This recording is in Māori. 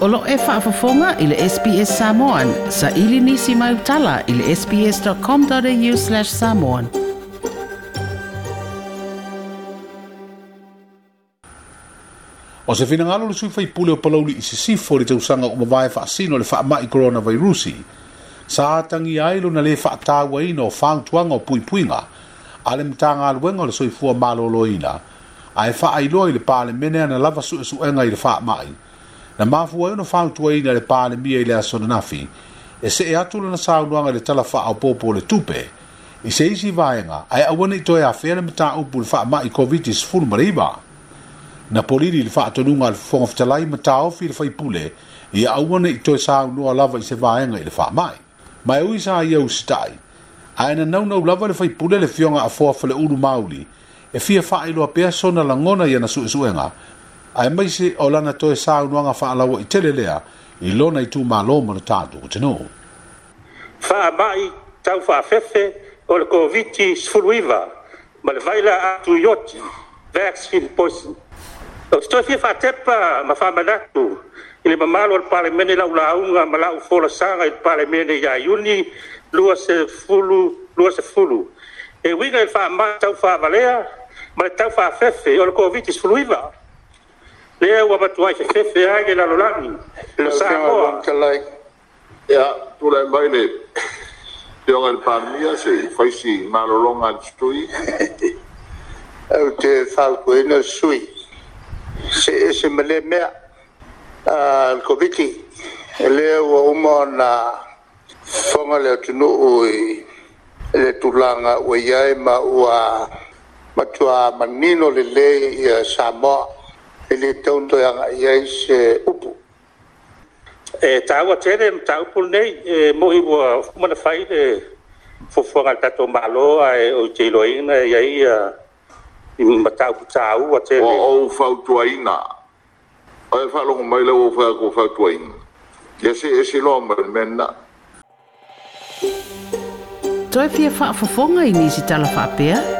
Olo e whaafafonga i le SPS Samoan. Sa ili nisi mai utala i le sps.com.au slash samoan. O se fina ngalo le sui fai pule o palauli i sisifo li tausanga o mawae whaasino le wha mai coronavirusi. Sa atangi ailo na le wha tāwa ina o whangtuanga o pui puinga. Ale mtanga alwenga le sui fua malo loina. ina ae faailoa i le palemene ana lava suʻesuʻega i le faamaʻi na mafua e ona faautuaina le palemia i le asonanafi e see atu lana saunoaga i le tala faaopoopo o le tupe i se isi vaega ae aua nei toe afea le mataupu i le faamaʻi covid-19 na polili i le faatonuga a le fofoga fetalai ma taofi i le faipule ia aua nei toe saunoa lava i se vaega i le faamaʻi ma e ui sa ia usitaʻi ae na naunau lava i le faipule le fioga afoa fa le ulu mauli e fia fa ilo pe so na langona ya na su su nga ai mai se ola na to sa u nga fa ala wo i tele lea i lo na i tu ma lo mo ta do te no fa mai ta fa fefe o le covid sfuluiva ma le vaila a tu yoti vaccine posi o sto fia fa tepa ma fa ma natu i le mamalo al parlamene la ula unga ma la u fola sanga i parlamene ya iuni lua se fulu lua se fulu e wiga il e fa ma ta fa valea ma e tau whaafefe o le COVID i suluiva. Lea ua batu ai fefefe a ge lalo lani. Lo sa hoa. Ka lai, ea, tu lai mai le, te ongan pārmia se whaisi maroronga al stui. Au te whauko ina sui. Se ese male mea al COVID i. Lea ua uma na whanga leo tunu ui le tulanga ua iai ma ua matua manino lele ia Samoa e le taunto e ia ia se upu. E tau atere ma tau pul nei e mohi wa fumana fai fo fufuanga tato malo e ai o te iloina ia ia i ma tau pu tau atere. O au fautua ina. O e whalongo mai le o whaako fautua ina. Ia se e se loa mai mena. Toi pia whaafafonga i nisi tala whaapea? Toi pia